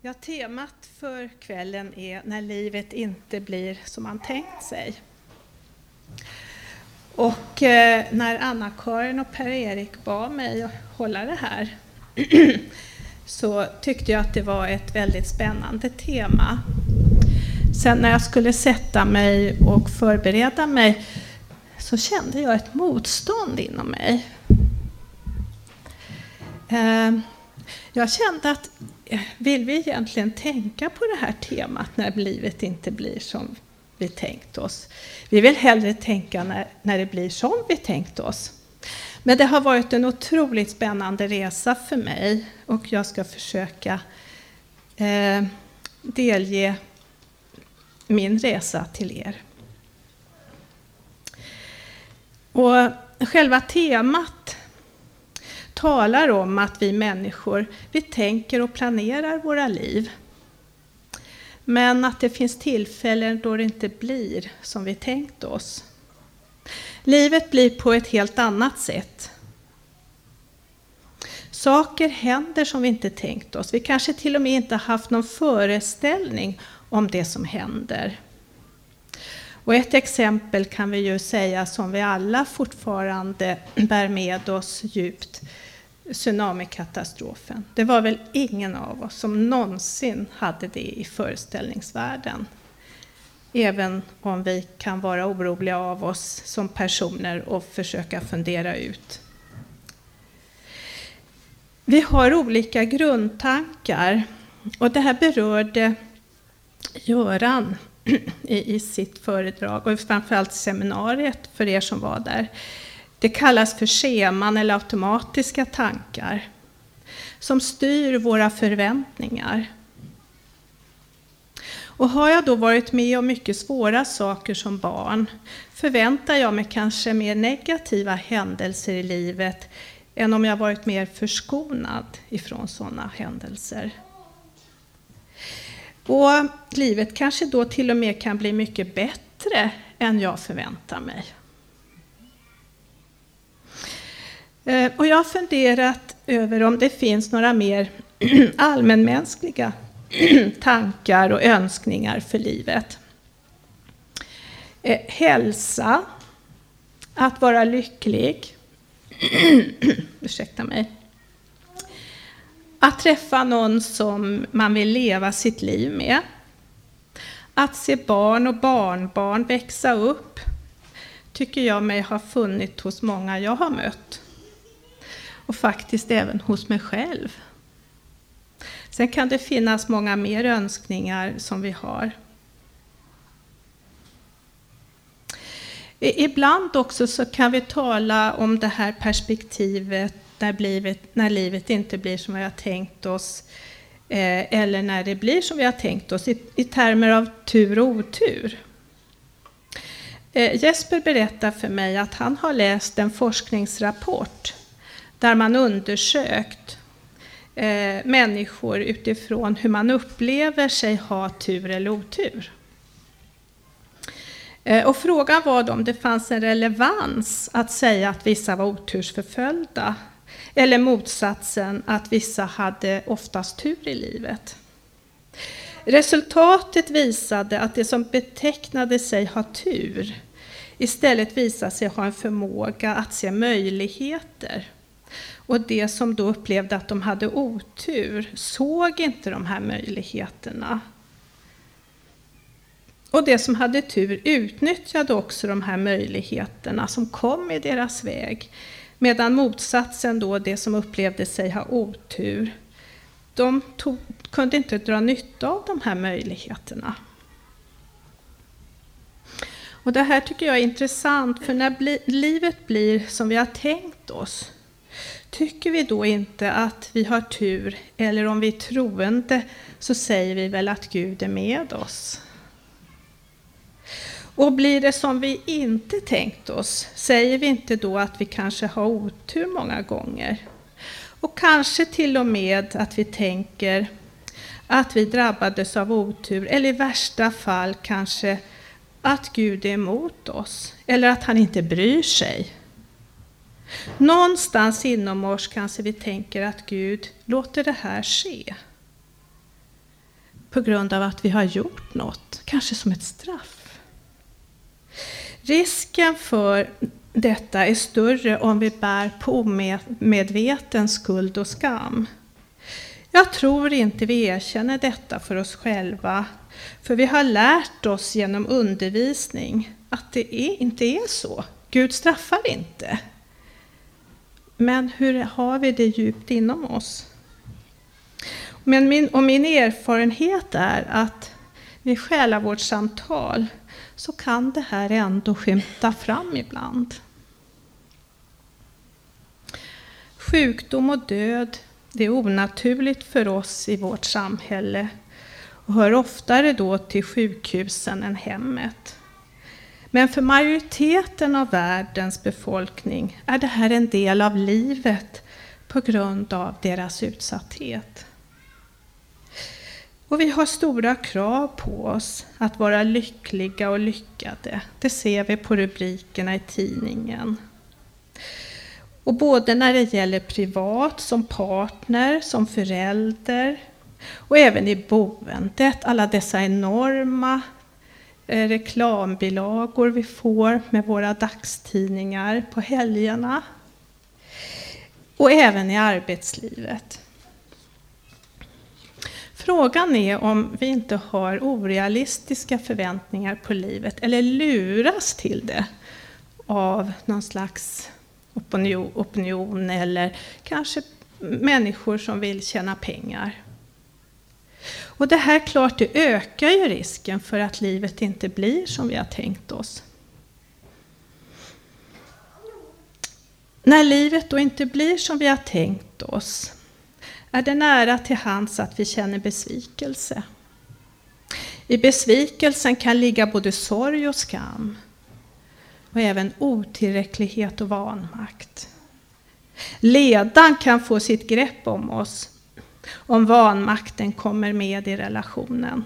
Ja, temat för kvällen är När livet inte blir som man tänkt sig. Och eh, när Anna-Karin och Per-Erik bad mig att hålla det här så tyckte jag att det var ett väldigt spännande tema. Sen när jag skulle sätta mig och förbereda mig så kände jag ett motstånd inom mig. Eh, jag kände att vill vi egentligen tänka på det här temat när livet inte blir som vi tänkt oss? Vi vill hellre tänka när, när det blir som vi tänkt oss. Men det har varit en otroligt spännande resa för mig och jag ska försöka eh, delge min resa till er. Och själva temat talar om att vi människor, vi tänker och planerar våra liv. Men att det finns tillfällen då det inte blir som vi tänkt oss. Livet blir på ett helt annat sätt. Saker händer som vi inte tänkt oss. Vi kanske till och med inte haft någon föreställning om det som händer. Och ett exempel kan vi ju säga som vi alla fortfarande bär med oss djupt tsunamikatastrofen. Det var väl ingen av oss som någonsin hade det i föreställningsvärlden. Även om vi kan vara oroliga av oss som personer och försöka fundera ut. Vi har olika grundtankar och det här berörde Göran i sitt föredrag och framförallt seminariet för er som var där. Det kallas för scheman eller automatiska tankar som styr våra förväntningar. Och har jag då varit med om mycket svåra saker som barn förväntar jag mig kanske mer negativa händelser i livet än om jag varit mer förskonad ifrån sådana händelser. Och livet kanske då till och med kan bli mycket bättre än jag förväntar mig. Eh, och jag har funderat över om det finns några mer allmänmänskliga tankar och önskningar för livet. Eh, hälsa, att vara lycklig, ursäkta mig, att träffa någon som man vill leva sitt liv med, att se barn och barnbarn växa upp, tycker jag mig ha funnit hos många jag har mött och faktiskt även hos mig själv. Sen kan det finnas många mer önskningar som vi har. Ibland också så kan vi tala om det här perspektivet när livet, när livet inte blir som vi har tänkt oss eh, eller när det blir som vi har tänkt oss i, i termer av tur och otur. Eh, Jesper berättar för mig att han har läst en forskningsrapport där man undersökt eh, människor utifrån hur man upplever sig ha tur eller otur. Eh, och frågan var om det fanns en relevans att säga att vissa var otursförföljda eller motsatsen att vissa hade oftast tur i livet. Resultatet visade att det som betecknade sig ha tur istället visade sig ha en förmåga att se möjligheter och det som då upplevde att de hade otur såg inte de här möjligheterna. Och det som hade tur utnyttjade också de här möjligheterna som kom i deras väg. Medan motsatsen då, det som upplevde sig ha otur, de tog, kunde inte dra nytta av de här möjligheterna. Och det här tycker jag är intressant, för när bli, livet blir som vi har tänkt oss, Tycker vi då inte att vi har tur, eller om vi är troende, så säger vi väl att Gud är med oss. Och blir det som vi inte tänkt oss, säger vi inte då att vi kanske har otur många gånger? Och kanske till och med att vi tänker att vi drabbades av otur, eller i värsta fall kanske att Gud är emot oss, eller att han inte bryr sig. Någonstans inom oss kanske vi tänker att Gud låter det här ske. på grund av att vi har gjort något, kanske som ett straff. Risken för detta är större om vi bär på omedveten skuld och skam. Jag tror inte vi erkänner detta för oss själva, för vi har lärt oss genom undervisning att det inte är så. Gud straffar inte. Men hur har vi det djupt inom oss? Men min, och min erfarenhet är att vid själavårdssamtal så kan det här ändå skymta fram ibland. Sjukdom och död, det är onaturligt för oss i vårt samhälle och hör oftare då till sjukhusen än hemmet. Men för majoriteten av världens befolkning är det här en del av livet på grund av deras utsatthet. Och vi har stora krav på oss att vara lyckliga och lyckade. Det ser vi på rubrikerna i tidningen. Och både när det gäller privat, som partner, som förälder och även i boendet, alla dessa enorma Eh, reklambilagor vi får med våra dagstidningar på helgerna. Och även i arbetslivet. Frågan är om vi inte har orealistiska förväntningar på livet eller luras till det av någon slags opinion, opinion eller kanske människor som vill tjäna pengar. Och det här klart, det ökar ju risken för att livet inte blir som vi har tänkt oss. När livet då inte blir som vi har tänkt oss är det nära till hands att vi känner besvikelse. I besvikelsen kan ligga både sorg och skam och även otillräcklighet och vanmakt. Ledan kan få sitt grepp om oss om vanmakten kommer med i relationen.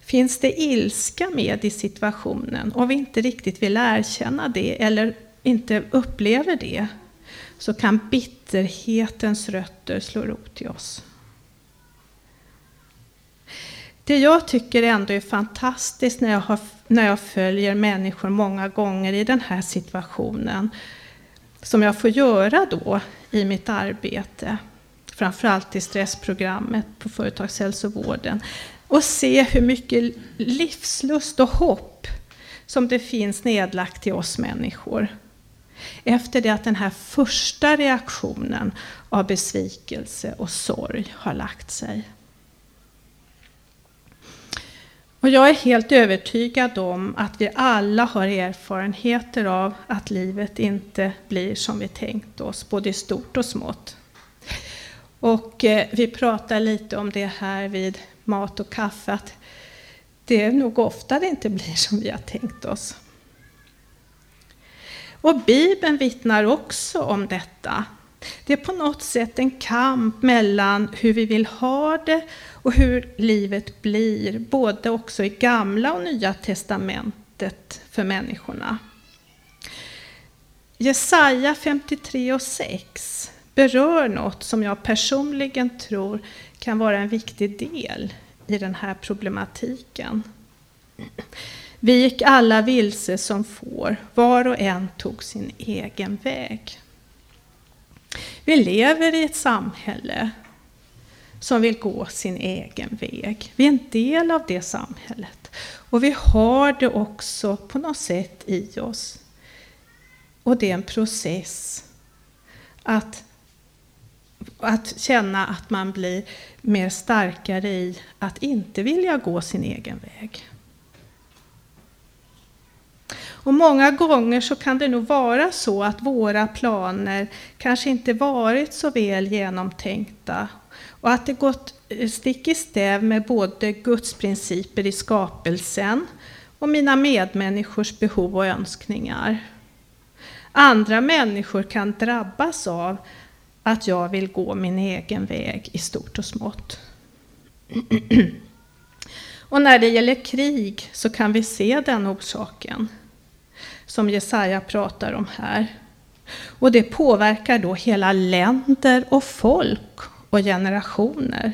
Finns det ilska med i situationen och vi inte riktigt vill erkänna det eller inte upplever det så kan bitterhetens rötter slå rot i oss. Det jag tycker ändå är fantastiskt när jag, har, när jag följer människor många gånger i den här situationen, som jag får göra då i mitt arbete, framförallt till stressprogrammet på företagshälsovården, och se hur mycket livslust och hopp som det finns nedlagt i oss människor. Efter det att den här första reaktionen av besvikelse och sorg har lagt sig. Och jag är helt övertygad om att vi alla har erfarenheter av att livet inte blir som vi tänkt oss, både i stort och smått. Och eh, vi pratar lite om det här vid mat och kaffe, att det är nog ofta det inte blir som vi har tänkt oss. Och Bibeln vittnar också om detta. Det är på något sätt en kamp mellan hur vi vill ha det och hur livet blir, både också i gamla och nya testamentet för människorna. Jesaja 53 och 6 berör något som jag personligen tror kan vara en viktig del i den här problematiken. Vi gick alla vilse som får, var och en tog sin egen väg. Vi lever i ett samhälle som vill gå sin egen väg. Vi är en del av det samhället. Och vi har det också på något sätt i oss. Och det är en process att, att känna att man blir mer starkare i att inte vilja gå sin egen väg. Och många gånger så kan det nog vara så att våra planer kanske inte varit så väl genomtänkta och att det gått stick i stäv med både Guds principer i skapelsen och mina medmänniskors behov och önskningar. Andra människor kan drabbas av att jag vill gå min egen väg i stort och smått. Och när det gäller krig så kan vi se den orsaken som Jesaja pratar om här. Och det påverkar då hela länder och folk och generationer.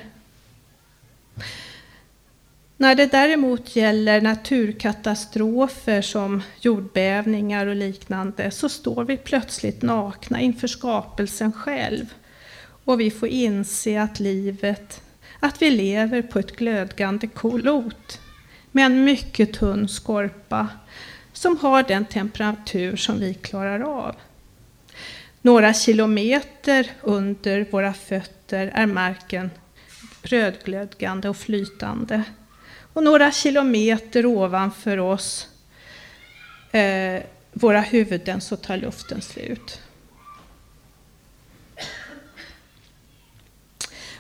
När det däremot gäller naturkatastrofer som jordbävningar och liknande så står vi plötsligt nakna inför skapelsen själv. Och vi får inse att livet, att vi lever på ett glödgande klot med en mycket tunn skorpa som har den temperatur som vi klarar av. Några kilometer under våra fötter är marken rödglödgande och flytande. Och några kilometer ovanför oss, eh, våra huvuden, så tar luften slut.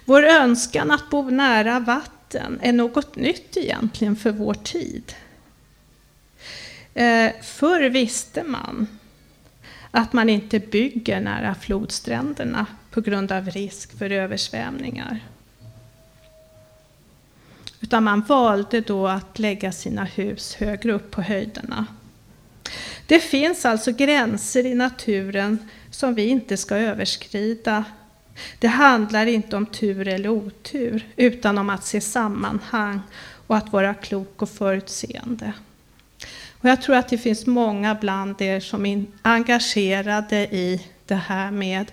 Vår önskan att bo nära vatten är något nytt egentligen för vår tid. Eh, förr visste man att man inte bygger nära flodstränderna på grund av risk för översvämningar. Utan man valde då att lägga sina hus högre upp på höjderna. Det finns alltså gränser i naturen som vi inte ska överskrida. Det handlar inte om tur eller otur, utan om att se sammanhang och att vara klok och förutseende. Och jag tror att det finns många bland er som är engagerade i det här med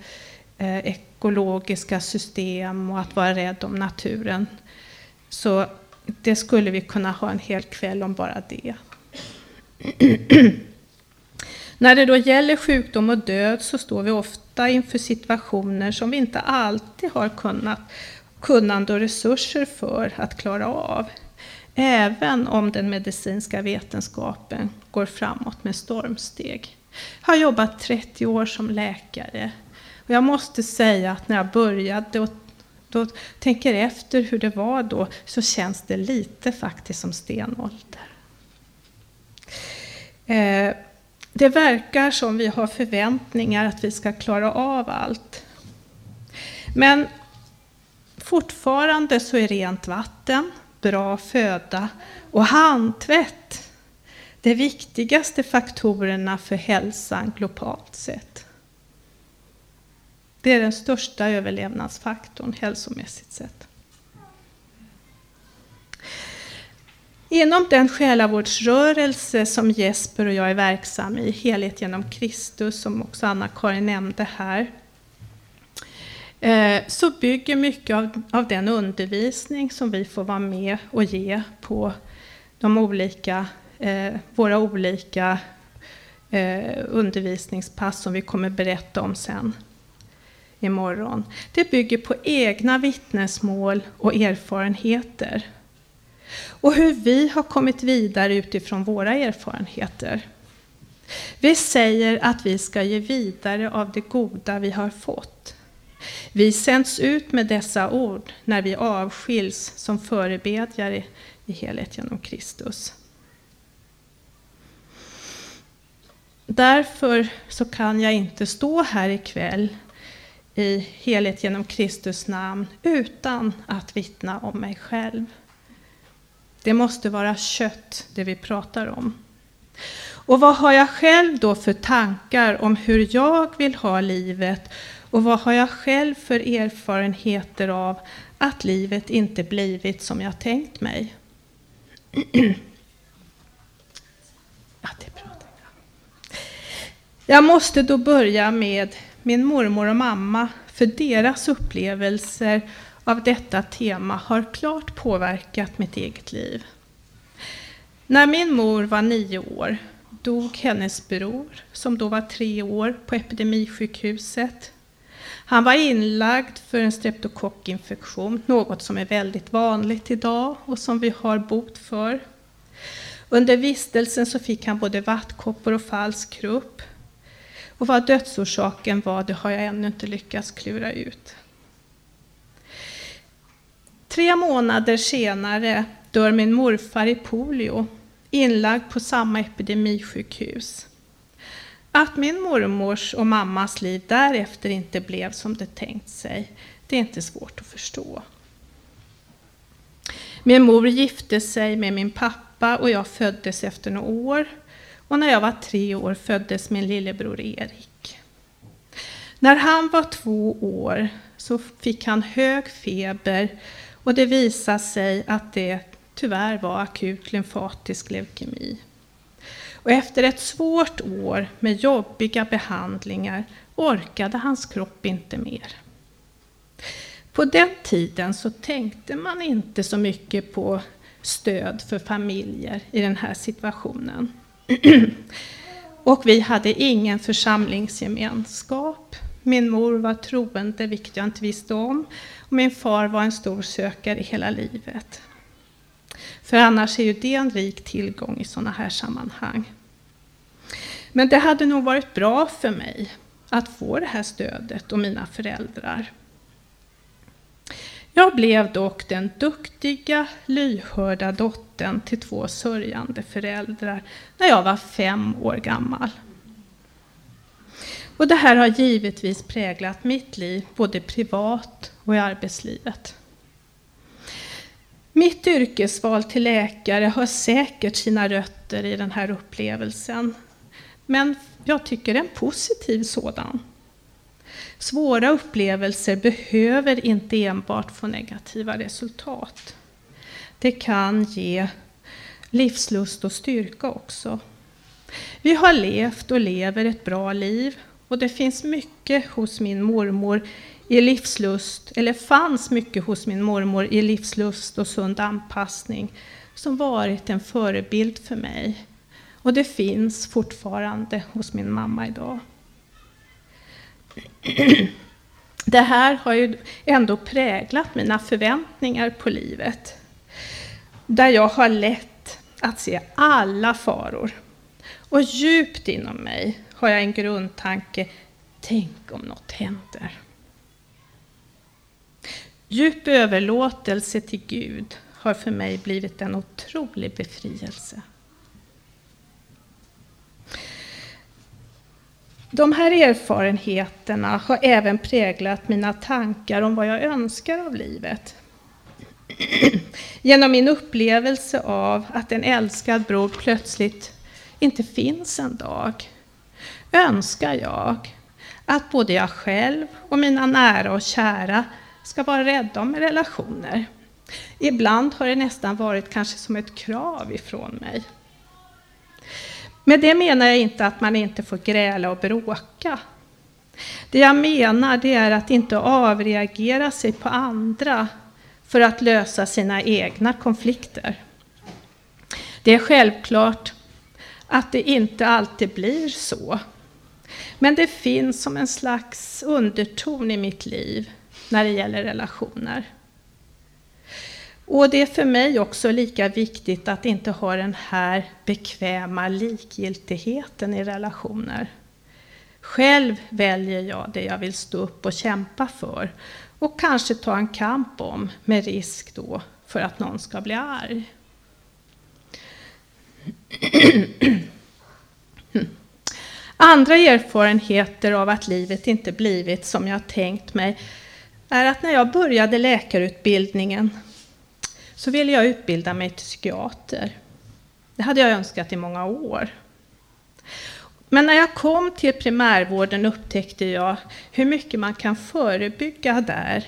eh, ekologiska system och att vara rädd om naturen. Så det skulle vi kunna ha en hel kväll om bara det. När det då gäller sjukdom och död så står vi ofta inför situationer som vi inte alltid har kunnat, kunnande och resurser för att klara av. Även om den medicinska vetenskapen går framåt med stormsteg. Jag har jobbat 30 år som läkare och jag måste säga att när jag började då tänker efter hur det var då så känns det lite faktiskt som stenålder. Eh, det verkar som vi har förväntningar att vi ska klara av allt. Men fortfarande så är rent vatten, bra föda och handtvätt de viktigaste faktorerna för hälsan globalt sett. Det är den största överlevnadsfaktorn hälsomässigt sett. Inom den själavårdsrörelse som Jesper och jag är verksam i, Helhet genom Kristus, som också Anna-Karin nämnde här, eh, så bygger mycket av, av den undervisning som vi får vara med och ge på de olika, eh, våra olika eh, undervisningspass som vi kommer berätta om sen imorgon. Det bygger på egna vittnesmål och erfarenheter. Och hur vi har kommit vidare utifrån våra erfarenheter. Vi säger att vi ska ge vidare av det goda vi har fått. Vi sänds ut med dessa ord när vi avskiljs som förebedjare i helhet genom Kristus. Därför så kan jag inte stå här ikväll i helhet genom Kristus namn utan att vittna om mig själv. Det måste vara kött det vi pratar om. Och vad har jag själv då för tankar om hur jag vill ha livet och vad har jag själv för erfarenheter av att livet inte blivit som jag tänkt mig? Jag måste då börja med min mormor och mamma, för deras upplevelser av detta tema har klart påverkat mitt eget liv. När min mor var nio år dog hennes bror, som då var tre år, på epidemisjukhuset. Han var inlagd för en streptokockinfektion, något som är väldigt vanligt idag och som vi har bot för. Under vistelsen så fick han både vattkoppor och falsk krupp. Och vad dödsorsaken var, det har jag ännu inte lyckats klura ut. Tre månader senare dör min morfar i polio, inlagd på samma epidemisjukhus. Att min mormors och mammas liv därefter inte blev som det tänkt sig, det är inte svårt att förstå. Min mor gifte sig med min pappa och jag föddes efter några år och när jag var tre år föddes min lillebror Erik. När han var två år så fick han hög feber och det visade sig att det tyvärr var akut lymfatisk leukemi. Och efter ett svårt år med jobbiga behandlingar orkade hans kropp inte mer. På den tiden så tänkte man inte så mycket på stöd för familjer i den här situationen. Och vi hade ingen församlingsgemenskap. Min mor var troende, vilket jag inte visste om. Och min far var en stor sökare hela livet. För annars är ju det en rik tillgång i sådana här sammanhang. Men det hade nog varit bra för mig att få det här stödet och mina föräldrar. Jag blev dock den duktiga, lyhörda dottern dottern till två sörjande föräldrar när jag var fem år gammal. Och det här har givetvis präglat mitt liv, både privat och i arbetslivet. Mitt yrkesval till läkare har säkert sina rötter i den här upplevelsen. Men jag tycker en positiv sådan. Svåra upplevelser behöver inte enbart få negativa resultat. Det kan ge livslust och styrka också. Vi har levt och lever ett bra liv och det finns mycket hos min mormor i livslust, eller fanns mycket hos min mormor i livslust och sund anpassning som varit en förebild för mig. Och det finns fortfarande hos min mamma idag. Det här har ju ändå präglat mina förväntningar på livet. Där jag har lätt att se alla faror. Och djupt inom mig har jag en grundtanke, tänk om något händer. Djup överlåtelse till Gud har för mig blivit en otrolig befrielse. De här erfarenheterna har även präglat mina tankar om vad jag önskar av livet. Genom min upplevelse av att en älskad bror plötsligt inte finns en dag önskar jag att både jag själv och mina nära och kära ska vara rädda om relationer. Ibland har det nästan varit kanske som ett krav ifrån mig. Med det menar jag inte att man inte får gräla och bråka. Det jag menar det är att inte avreagera sig på andra för att lösa sina egna konflikter. Det är självklart att det inte alltid blir så. Men det finns som en slags underton i mitt liv när det gäller relationer. Och det är för mig också lika viktigt att inte ha den här bekväma likgiltigheten i relationer. Själv väljer jag det jag vill stå upp och kämpa för och kanske ta en kamp om med risk då för att någon ska bli arg. Andra erfarenheter av att livet inte blivit som jag tänkt mig är att när jag började läkarutbildningen så ville jag utbilda mig till psykiater. Det hade jag önskat i många år. Men när jag kom till primärvården upptäckte jag hur mycket man kan förebygga där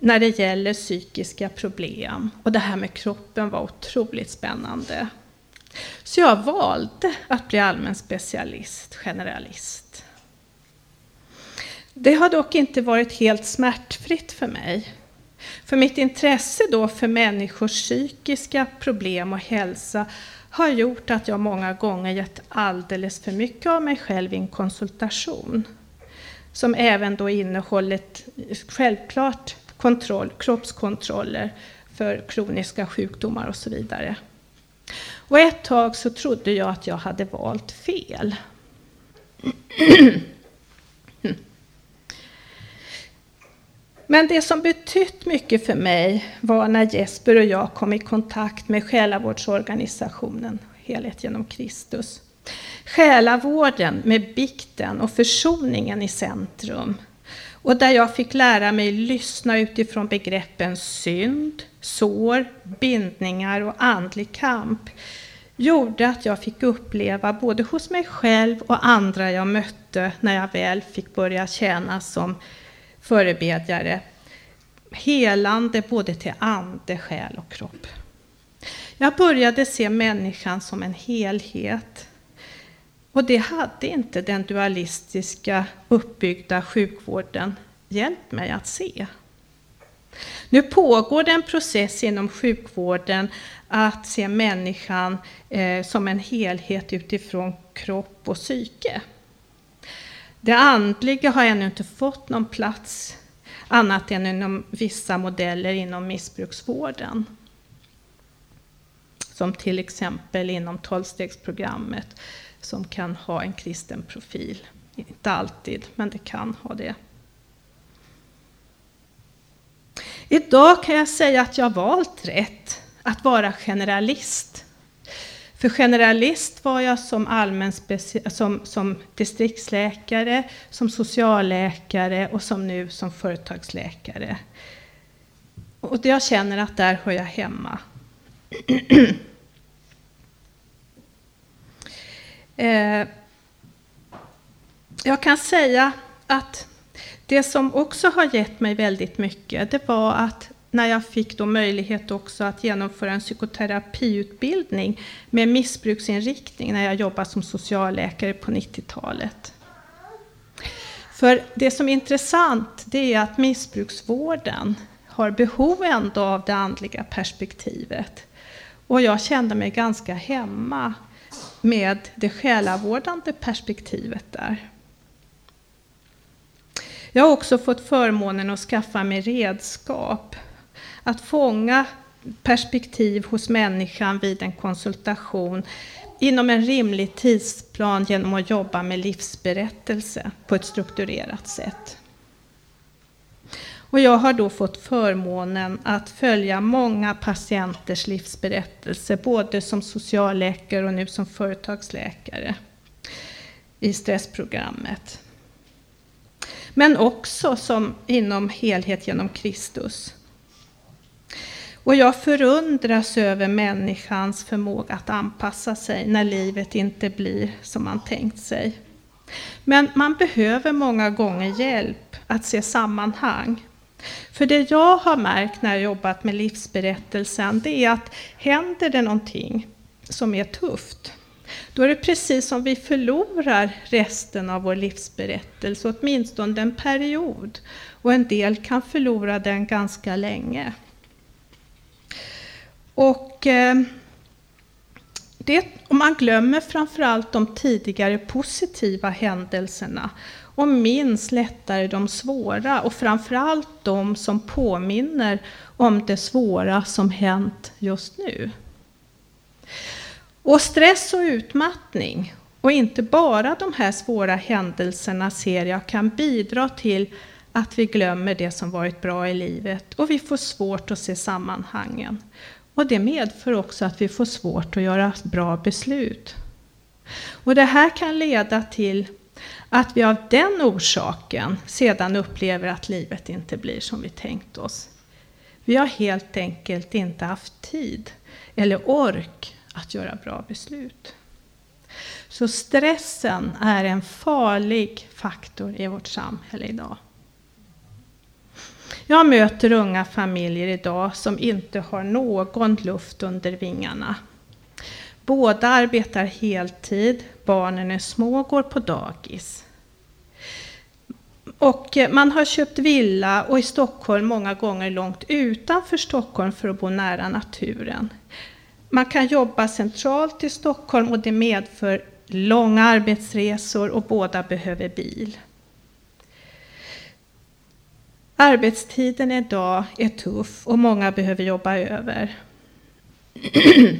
när det gäller psykiska problem. Och det här med kroppen var otroligt spännande. Så jag valde att bli allmän specialist, generalist. Det har dock inte varit helt smärtfritt för mig. För mitt intresse då för människors psykiska problem och hälsa har gjort att jag många gånger gett alldeles för mycket av mig själv i en konsultation. Som även då innehållit självklart kontroll, kroppskontroller för kroniska sjukdomar och så vidare. Och ett tag så trodde jag att jag hade valt fel. Men det som betytt mycket för mig var när Jesper och jag kom i kontakt med själavårdsorganisationen Helhet genom Kristus. Själavården med bikten och försoningen i centrum. Och där jag fick lära mig lyssna utifrån begreppen synd, sår, bindningar och andlig kamp gjorde att jag fick uppleva både hos mig själv och andra jag mötte när jag väl fick börja tjäna som förebedjare. Helande både till ande, själ och kropp. Jag började se människan som en helhet. Och det hade inte den dualistiska uppbyggda sjukvården hjälpt mig att se. Nu pågår det en process inom sjukvården att se människan eh, som en helhet utifrån kropp och psyke. Det andliga har ännu inte fått någon plats annat än inom vissa modeller inom missbruksvården. Som till exempel inom tolvstegsprogrammet som kan ha en kristen profil. Inte alltid, men det kan ha det. Idag kan jag säga att jag valt rätt, att vara generalist. För generalist var jag som, allmän som, som distriktsläkare, som socialläkare och som nu som företagsläkare. Och jag känner att där hör jag hemma. Eh, jag kan säga att det som också har gett mig väldigt mycket, det var att när jag fick då möjlighet också att genomföra en psykoterapiutbildning med missbruksinriktning när jag jobbade som socialläkare på 90-talet. För det som är intressant det är att missbruksvården har behov ändå av det andliga perspektivet. Och jag kände mig ganska hemma med det själavårdande perspektivet där. Jag har också fått förmånen att skaffa mig redskap. Att fånga perspektiv hos människan vid en konsultation inom en rimlig tidsplan genom att jobba med livsberättelse på ett strukturerat sätt. Och jag har då fått förmånen att följa många patienters livsberättelse, både som socialläkare och nu som företagsläkare i stressprogrammet. Men också som inom helhet genom Kristus. Och jag förundras över människans förmåga att anpassa sig när livet inte blir som man tänkt sig. Men man behöver många gånger hjälp att se sammanhang. För det jag har märkt när jag jobbat med livsberättelsen, det är att händer det någonting som är tufft, då är det precis som vi förlorar resten av vår livsberättelse, åtminstone en period. Och en del kan förlora den ganska länge. Och eh, det, och man glömmer framförallt de tidigare positiva händelserna och minns lättare de svåra och framförallt de som påminner om det svåra som hänt just nu. Och stress och utmattning, och inte bara de här svåra händelserna ser jag kan bidra till att vi glömmer det som varit bra i livet och vi får svårt att se sammanhangen. Och det medför också att vi får svårt att göra bra beslut. Och det här kan leda till att vi av den orsaken sedan upplever att livet inte blir som vi tänkt oss. Vi har helt enkelt inte haft tid eller ork att göra bra beslut. Så stressen är en farlig faktor i vårt samhälle idag. Jag möter unga familjer idag som inte har någon luft under vingarna. Båda arbetar heltid, barnen är små och går på dagis. Och eh, man har köpt villa och i Stockholm många gånger långt utanför Stockholm för att bo nära naturen. Man kan jobba centralt i Stockholm och det medför långa arbetsresor och båda behöver bil. Arbetstiden idag är tuff och många behöver jobba över.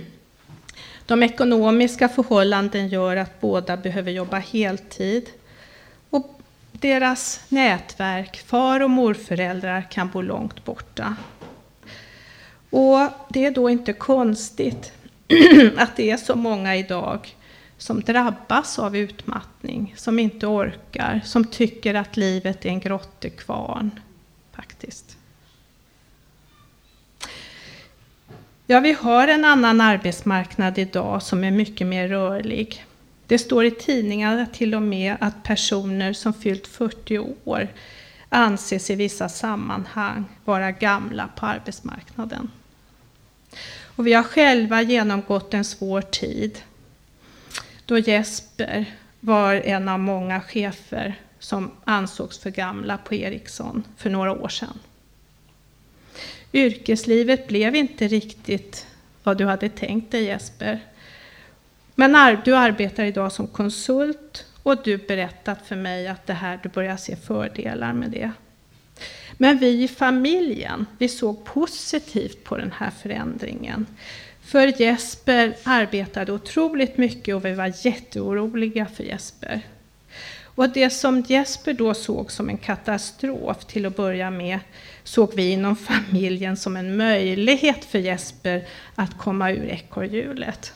De ekonomiska förhållanden gör att båda behöver jobba heltid. Och deras nätverk, far och morföräldrar, kan bo långt borta. Och det är då inte konstigt att det är så många idag som drabbas av utmattning, som inte orkar, som tycker att livet är en grottekvarn. Faktiskt. Ja, vi har en annan arbetsmarknad idag som är mycket mer rörlig. Det står i tidningarna till och med att personer som fyllt 40 år anses i vissa sammanhang vara gamla på arbetsmarknaden. Och vi har själva genomgått en svår tid då Jesper var en av många chefer som ansågs för gamla på Ericsson för några år sedan. Yrkeslivet blev inte riktigt vad du hade tänkt dig Jesper. Men du arbetar idag som konsult och du berättat för mig att det här, du börjar se fördelar med det. Men vi i familjen, vi såg positivt på den här förändringen. För Jesper arbetade otroligt mycket och vi var jätteoroliga för Jesper. Och det som Jesper då såg som en katastrof till att börja med såg vi inom familjen som en möjlighet för Jesper att komma ur ekorrhjulet.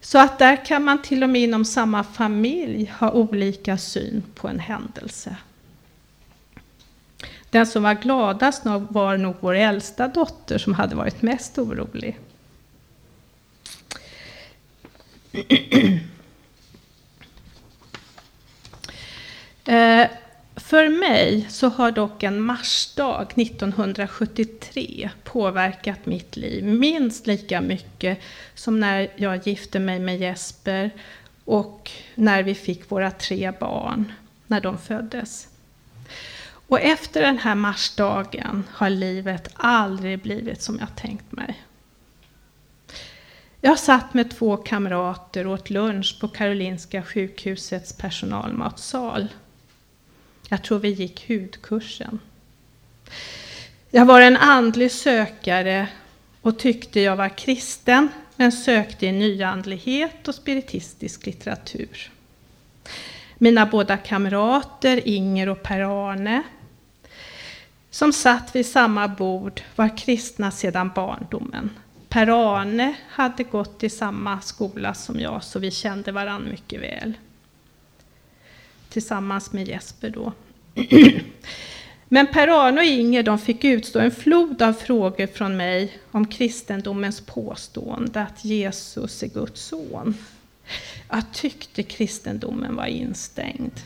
Så att där kan man till och med inom samma familj ha olika syn på en händelse. Den som var gladast var nog vår äldsta dotter som hade varit mest orolig. Eh, för mig så har dock en marsdag 1973 påverkat mitt liv minst lika mycket som när jag gifte mig med Jesper och när vi fick våra tre barn, när de föddes. Och efter den här marsdagen har livet aldrig blivit som jag tänkt mig. Jag satt med två kamrater och åt lunch på Karolinska sjukhusets personalmatsal. Jag tror vi gick hudkursen. Jag var en andlig sökare och tyckte jag var kristen, men sökte i nyandlighet och spiritistisk litteratur. Mina båda kamrater, Inger och Per-Arne, som satt vid samma bord, var kristna sedan barndomen. Per-Arne hade gått i samma skola som jag, så vi kände varandra mycket väl. Tillsammans med Jesper då. Men Per-Arne och Inger de fick utstå en flod av frågor från mig om kristendomens påstående att Jesus är Guds son. Jag tyckte kristendomen var instängd.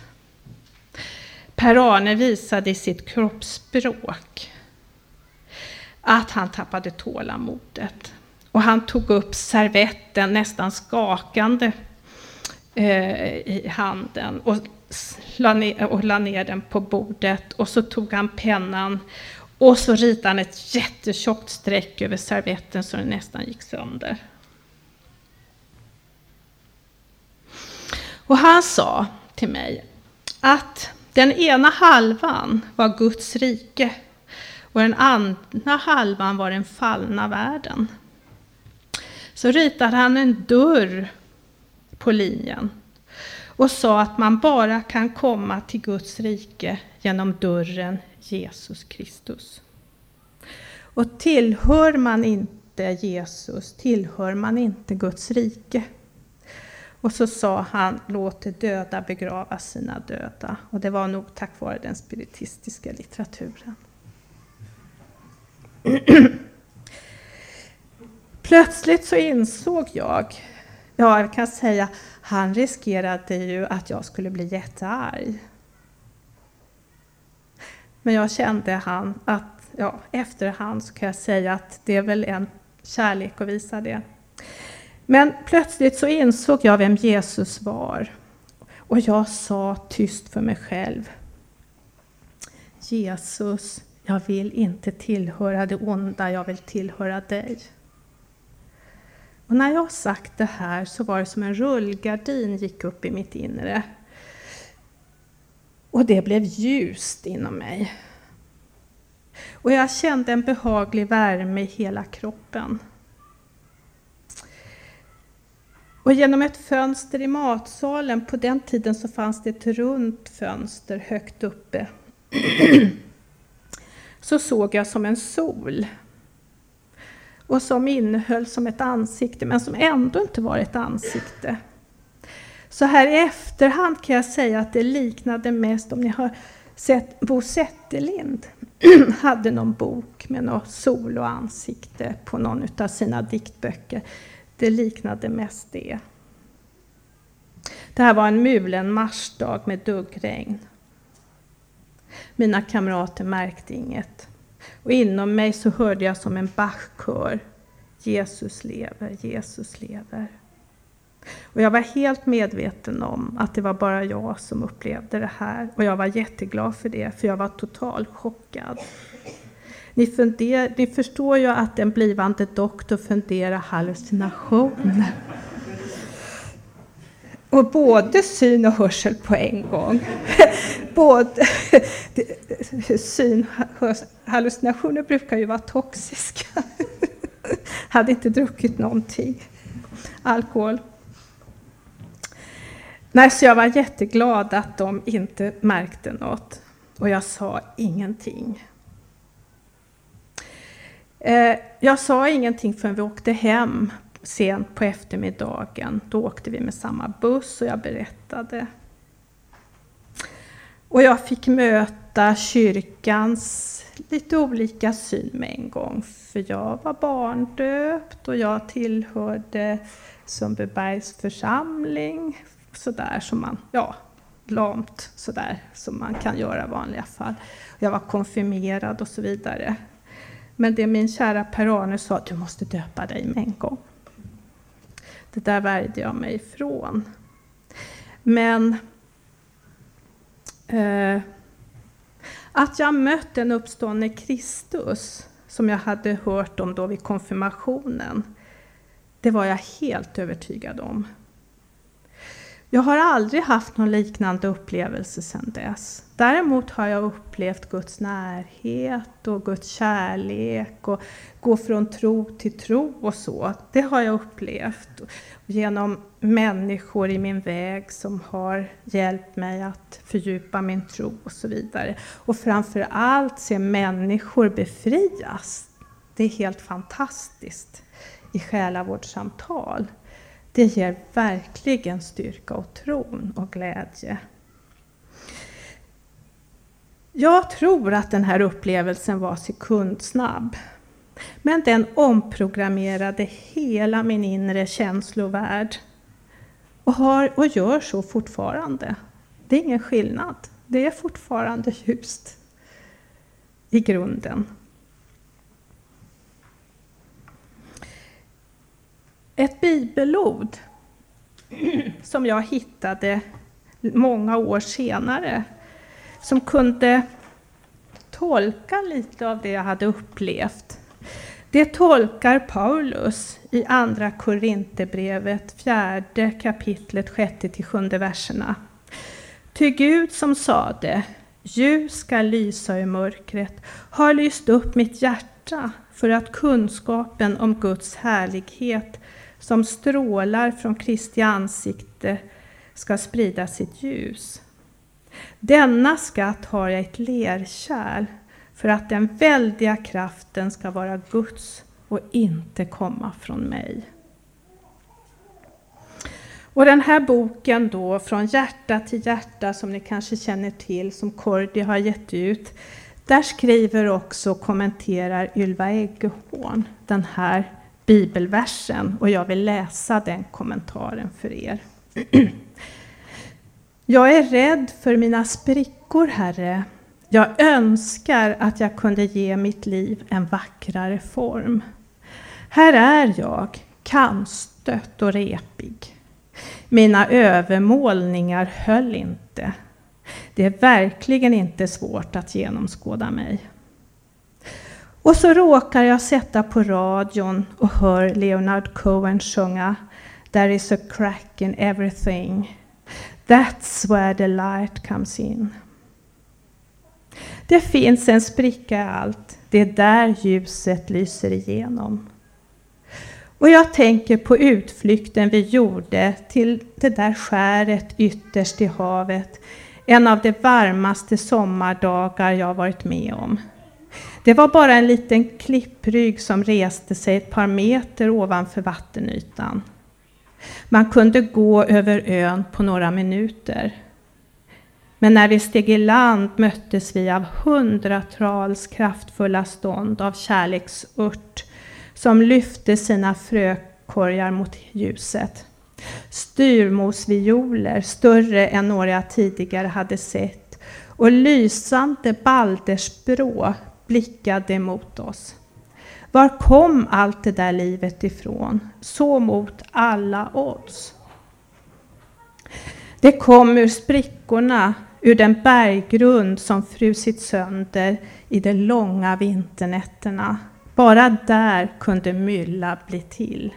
Per-Arne visade i sitt kroppsspråk att han tappade tålamodet. Och han tog upp servetten nästan skakande eh, i handen och la, ner, och la ner den på bordet. Och så tog han pennan och så ritade han ett jättetjockt streck över servetten så den nästan gick sönder. Och han sa till mig att den ena halvan var Guds rike och den andra halvan var den fallna världen. Så ritade han en dörr på linjen och sa att man bara kan komma till Guds rike genom dörren Jesus Kristus. Och tillhör man inte Jesus, tillhör man inte Guds rike. Och så sa han, låt de döda begrava sina döda. Och det var nog tack vare den spiritistiska litteraturen. Plötsligt så insåg jag, ja jag kan säga, han riskerade ju att jag skulle bli jättearg. Men jag kände han att, ja efterhand så kan jag säga att det är väl en kärlek att visa det. Men plötsligt så insåg jag vem Jesus var. Och jag sa tyst för mig själv. Jesus, jag vill inte tillhöra det onda, jag vill tillhöra dig. Och när jag sagt det här så var det som en rullgardin gick upp i mitt inre. Och det blev ljust inom mig. Och jag kände en behaglig värme i hela kroppen. Och genom ett fönster i matsalen, på den tiden så fanns det ett runt fönster högt uppe, så såg jag som en sol. Och som innehöll som ett ansikte, men som ändå inte var ett ansikte. Så här i efterhand kan jag säga att det liknade mest, om ni har sett Bo Zetterlind, hade någon bok med något sol och ansikte på någon av sina diktböcker. Det liknade mest det. Det här var en mulen marsdag med duggregn. Mina kamrater märkte inget. Och inom mig så hörde jag som en Bachkör. Jesus lever, Jesus lever. Och jag var helt medveten om att det var bara jag som upplevde det här. Och jag var jätteglad för det, för jag var totalt chockad. Ni, funder, ni förstår ju att en blivande doktor funderar hallucinationer. Och både syn och hörsel på en gång. både syn, hallucinationer brukar ju vara toxiska. Hade inte druckit någonting alkohol. Nej, så jag var jätteglad att de inte märkte något. Och jag sa ingenting. Eh, jag sa ingenting förrän vi åkte hem sent på eftermiddagen. Då åkte vi med samma buss och jag berättade. Och jag fick möta kyrkans lite olika syn med en gång. För jag var barndöpt och jag tillhörde Sundbybergs församling. Sådär som man, ja, lamt sådär som man kan göra i vanliga fall. Jag var konfirmerad och så vidare. Men det min kära Per-Arne sa, du måste döpa dig med en gång. Det där värjde jag mig ifrån. Men eh, att jag mött den uppståndne Kristus, som jag hade hört om då vid konfirmationen, det var jag helt övertygad om. Jag har aldrig haft någon liknande upplevelse sedan dess. Däremot har jag upplevt Guds närhet och Guds kärlek och gå från tro till tro och så. Det har jag upplevt genom människor i min väg som har hjälpt mig att fördjupa min tro och så vidare. Och framför allt se människor befrias. Det är helt fantastiskt i själavårdssamtal. Det ger verkligen styrka och tron och glädje. Jag tror att den här upplevelsen var sekundsnabb. Men den omprogrammerade hela min inre känslovärld. Och, har, och gör så fortfarande. Det är ingen skillnad. Det är fortfarande ljust i grunden. Ett bibelord som jag hittade många år senare som kunde tolka lite av det jag hade upplevt. Det tolkar Paulus i Andra Korinthierbrevet, fjärde kapitlet, sjätte till sjunde verserna. Ty Gud som sade, ljus ska lysa i mörkret, har lyst upp mitt hjärta för att kunskapen om Guds härlighet som strålar från Kristi ansikte ska sprida sitt ljus. Denna skatt har jag i ett lerkärl för att den väldiga kraften ska vara Guds och inte komma från mig. Och den här boken då, Från hjärta till hjärta, som ni kanske känner till, som Kordi har gett ut, där skriver också och kommenterar Ylva Eggehorn den här bibelversen och jag vill läsa den kommentaren för er. Jag är rädd för mina sprickor, Herre. Jag önskar att jag kunde ge mitt liv en vackrare form. Här är jag, kantstött och repig. Mina övermålningar höll inte. Det är verkligen inte svårt att genomskåda mig. Och så råkar jag sätta på radion och hör Leonard Cohen sjunga There is a crack in everything. That's where the light comes in. Det finns en spricka i allt. Det är där ljuset lyser igenom. Och jag tänker på utflykten vi gjorde till det där skäret ytterst i havet. En av de varmaste sommardagar jag varit med om. Det var bara en liten klipprygg som reste sig ett par meter ovanför vattenytan. Man kunde gå över ön på några minuter. Men när vi steg i land möttes vi av hundratals kraftfulla stånd av kärleksört som lyfte sina frökorgar mot ljuset. Styrmosvioler, större än några jag tidigare hade sett, och lysande baldersbrå blickade mot oss. Var kom allt det där livet ifrån? Så mot alla odds. Det kom ur sprickorna ur den berggrund som frusit sönder i de långa vinternätterna. Bara där kunde mylla bli till.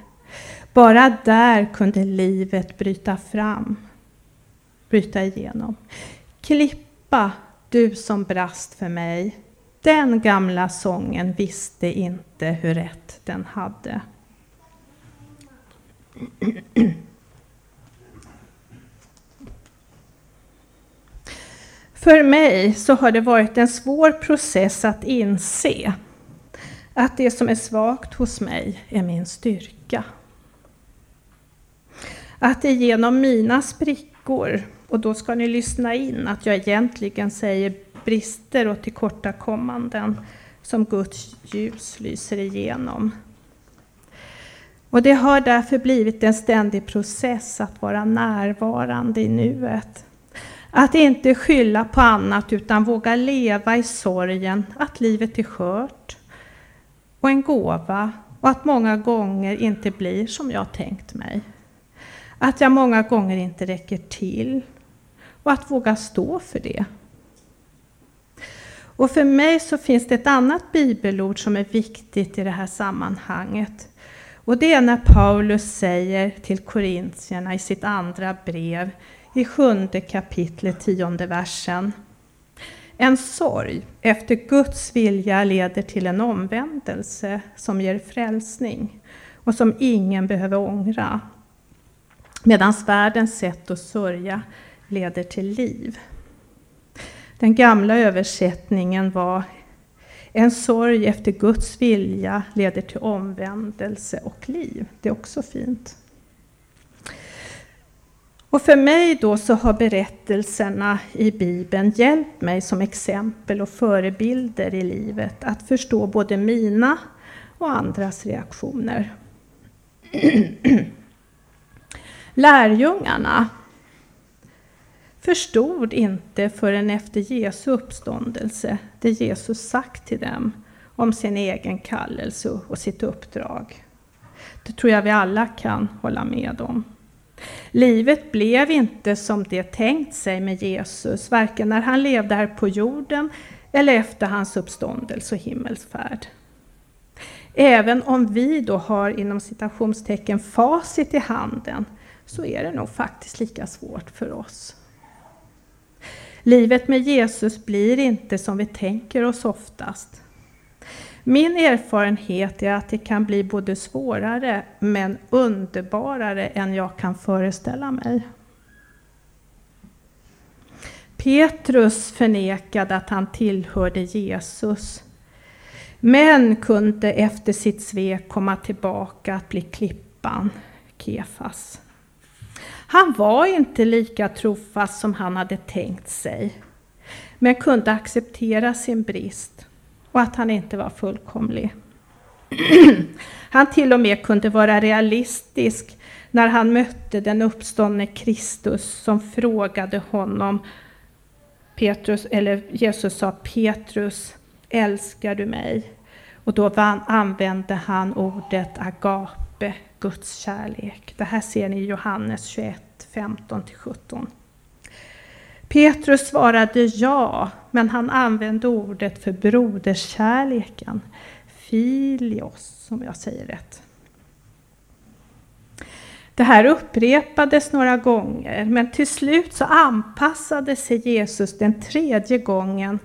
Bara där kunde livet bryta fram, bryta igenom. Klippa, du som brast för mig. Den gamla sången visste inte hur rätt den hade. För mig så har det varit en svår process att inse att det som är svagt hos mig är min styrka. Att det genom mina sprickor, och då ska ni lyssna in att jag egentligen säger brister och tillkortakommanden, som Guds ljus lyser igenom. Och det har därför blivit en ständig process att vara närvarande i nuet. Att inte skylla på annat utan våga leva i sorgen att livet är skört och en gåva och att många gånger inte blir som jag tänkt mig. Att jag många gånger inte räcker till och att våga stå för det. Och för mig så finns det ett annat bibelord som är viktigt i det här sammanhanget. Och det är när Paulus säger till korintierna i sitt andra brev i sjunde kapitlet, tionde versen. En sorg efter Guds vilja leder till en omvändelse som ger frälsning och som ingen behöver ångra. Medan världens sätt att sörja leder till liv. Den gamla översättningen var En sorg efter Guds vilja leder till omvändelse och liv. Det är också fint. Och för mig då så har berättelserna i Bibeln hjälpt mig som exempel och förebilder i livet att förstå både mina och andras reaktioner. Lärjungarna förstod inte förrän efter Jesu uppståndelse det Jesus sagt till dem om sin egen kallelse och sitt uppdrag. Det tror jag vi alla kan hålla med om. Livet blev inte som det tänkt sig med Jesus, varken när han levde här på jorden eller efter hans uppståndelse och himmelsfärd. Även om vi då har inom citationstecken facit i handen så är det nog faktiskt lika svårt för oss. Livet med Jesus blir inte som vi tänker oss oftast. Min erfarenhet är att det kan bli både svårare men underbarare än jag kan föreställa mig. Petrus förnekade att han tillhörde Jesus men kunde efter sitt svek komma tillbaka att bli klippan, Kefas. Han var inte lika trofast som han hade tänkt sig men kunde acceptera sin brist och att han inte var fullkomlig. han till och med kunde vara realistisk när han mötte den uppståndne Kristus som frågade honom, Petrus, eller Jesus sa Petrus, älskar du mig? Och då använde han ordet agape, Guds kärlek. Det här ser ni i Johannes 21, 15-17. Petrus svarade ja, men han använde ordet för broderskärleken. Filios, om jag säger rätt. Det här upprepades några gånger, men till slut så anpassade sig Jesus den tredje gången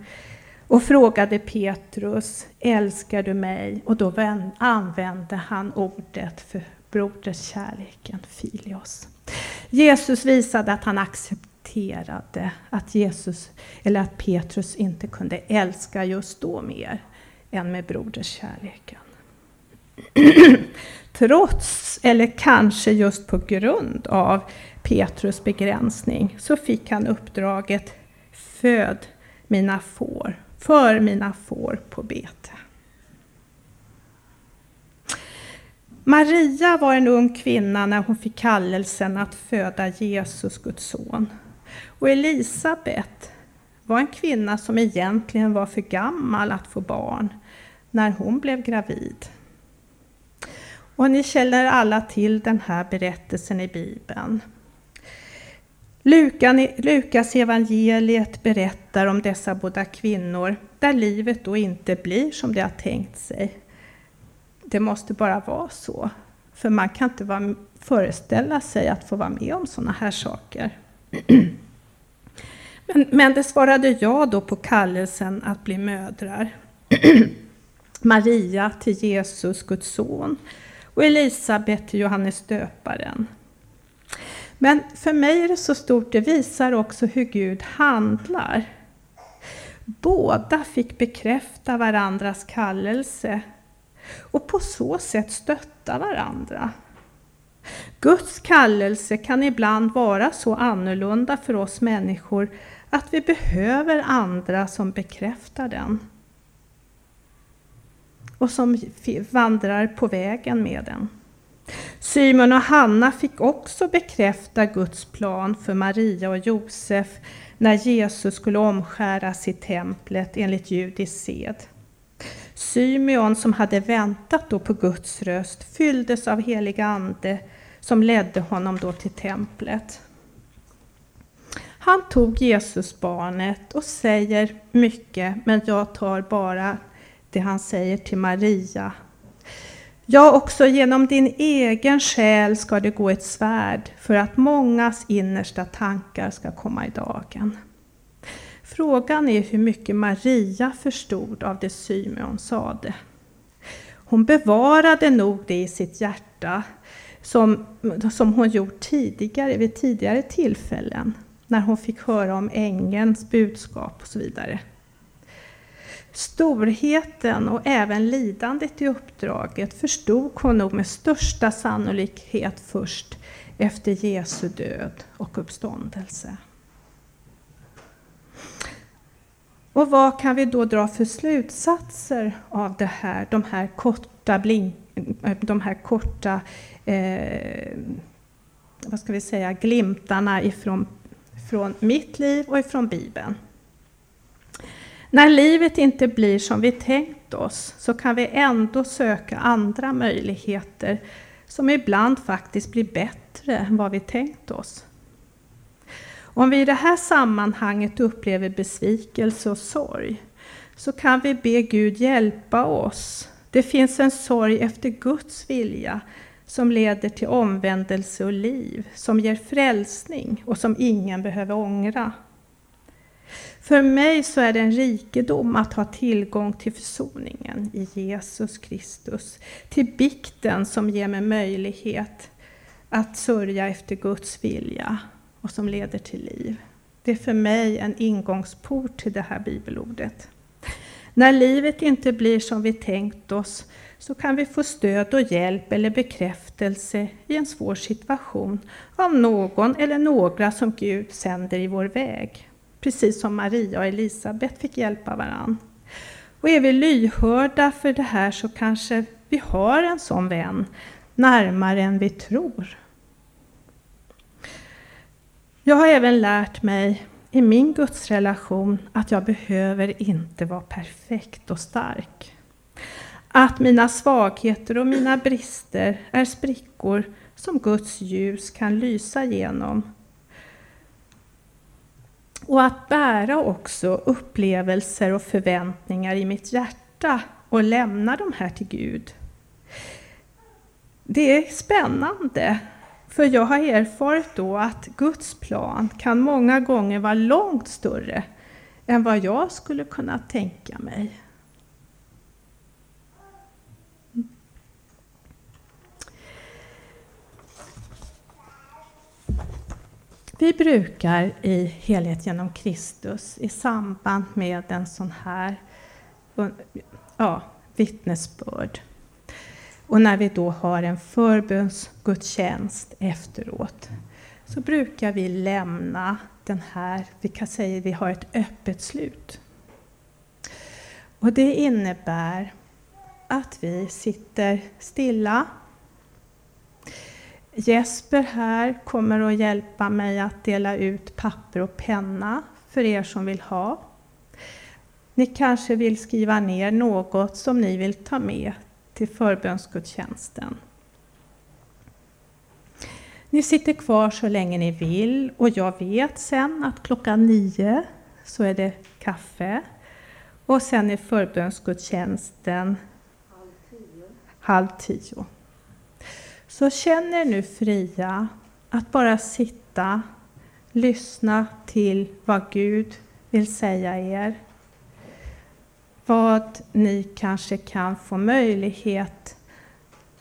och frågade Petrus, älskar du mig? Och då använde han ordet för broderskärleken, filios. Jesus visade att han accepterade att Jesus, eller att Petrus inte kunde älska just då mer än med broderskärleken. Trots, eller kanske just på grund av Petrus begränsning, så fick han uppdraget Föd mina får, för mina får på bete. Maria var en ung kvinna när hon fick kallelsen att föda Jesus, Guds son. Och Elisabet var en kvinna som egentligen var för gammal att få barn när hon blev gravid. Och ni känner alla till den här berättelsen i Bibeln. Lukas evangeliet berättar om dessa båda kvinnor där livet då inte blir som de har tänkt sig. Det måste bara vara så, för man kan inte föreställa sig att få vara med om sådana här saker. Men, men det svarade jag då på kallelsen att bli mödrar. Maria till Jesus, Guds son, och Elisabet till Johannes döparen. Men för mig är det så stort, det visar också hur Gud handlar. Båda fick bekräfta varandras kallelse och på så sätt stötta varandra. Guds kallelse kan ibland vara så annorlunda för oss människor att vi behöver andra som bekräftar den och som vandrar på vägen med den. Simon och Hanna fick också bekräfta Guds plan för Maria och Josef när Jesus skulle omskäras i templet enligt judisk sed. Symeon som hade väntat då på Guds röst fylldes av helig ande som ledde honom då till templet. Han tog Jesusbarnet och säger mycket, men jag tar bara det han säger till Maria. Ja, också genom din egen själ ska det gå ett svärd för att mångas innersta tankar ska komma i dagen. Frågan är hur mycket Maria förstod av det Symeon sade. Hon bevarade nog det i sitt hjärta som, som hon gjort tidigare vid tidigare tillfällen när hon fick höra om ängelns budskap och så vidare. Storheten och även lidandet i uppdraget förstod hon nog med största sannolikhet först efter Jesu död och uppståndelse. Och vad kan vi då dra för slutsatser av det här, de här korta, blink, de här korta eh, vad ska vi säga, glimtarna ifrån från mitt liv och ifrån Bibeln? När livet inte blir som vi tänkt oss så kan vi ändå söka andra möjligheter som ibland faktiskt blir bättre än vad vi tänkt oss. Om vi i det här sammanhanget upplever besvikelse och sorg så kan vi be Gud hjälpa oss. Det finns en sorg efter Guds vilja som leder till omvändelse och liv, som ger frälsning och som ingen behöver ångra. För mig så är det en rikedom att ha tillgång till försoningen i Jesus Kristus, till bikten som ger mig möjlighet att sörja efter Guds vilja och som leder till liv. Det är för mig en ingångsport till det här bibelordet. När livet inte blir som vi tänkt oss så kan vi få stöd och hjälp eller bekräftelse i en svår situation av någon eller några som Gud sänder i vår väg precis som Maria och Elisabet fick hjälpa varann. Och är vi lyhörda för det här så kanske vi har en sån vän närmare än vi tror. Jag har även lärt mig i min gudsrelation att jag behöver inte vara perfekt och stark. Att mina svagheter och mina brister är sprickor som Guds ljus kan lysa genom och att bära också upplevelser och förväntningar i mitt hjärta och lämna de här till Gud. Det är spännande, för jag har erfarit då att Guds plan kan många gånger vara långt större än vad jag skulle kunna tänka mig. Vi brukar i Helhet genom Kristus i samband med en sån här ja, vittnesbörd och när vi då har en förbönsgudstjänst efteråt så brukar vi lämna den här, vi kan säga att vi har ett öppet slut. Och det innebär att vi sitter stilla Jesper här kommer att hjälpa mig att dela ut papper och penna för er som vill ha. Ni kanske vill skriva ner något som ni vill ta med till förbönsgudstjänsten. Ni sitter kvar så länge ni vill och jag vet sen att klockan nio så är det kaffe och sen är förbönsgudstjänsten halv tio. halv tio. Så känn er nu fria att bara sitta, lyssna till vad Gud vill säga er. Vad ni kanske kan få möjlighet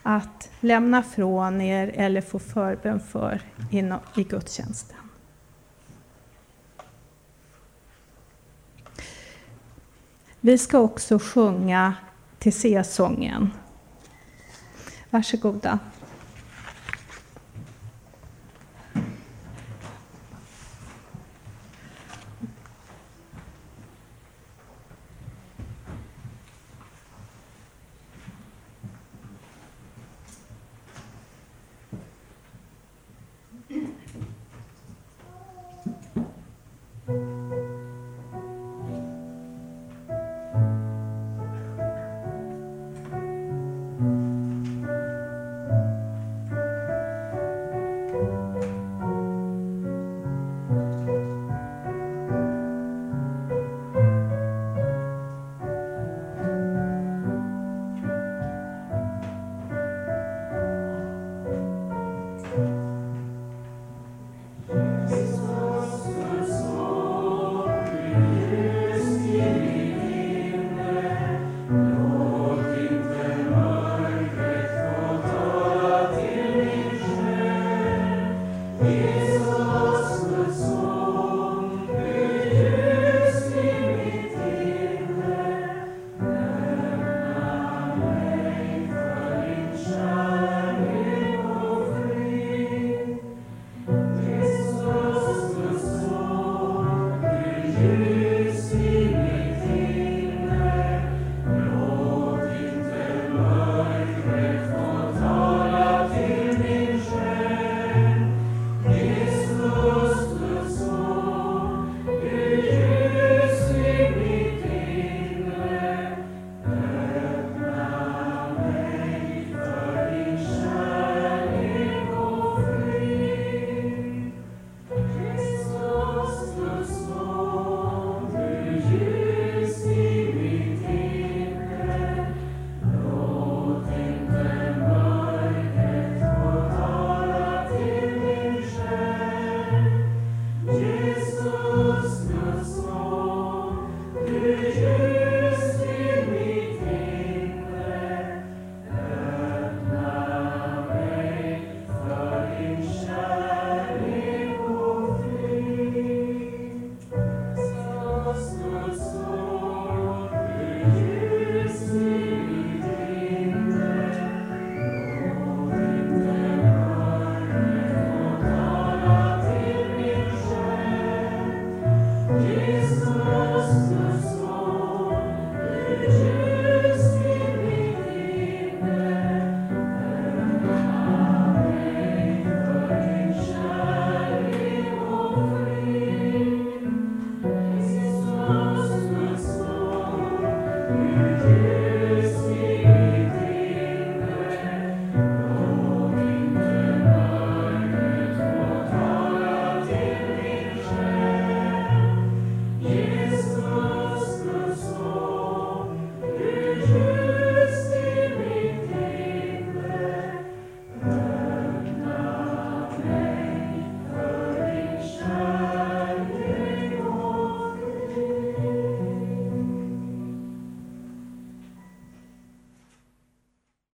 att lämna från er eller få förbön för i gudstjänsten. Vi ska också sjunga till C-sången. Varsågoda.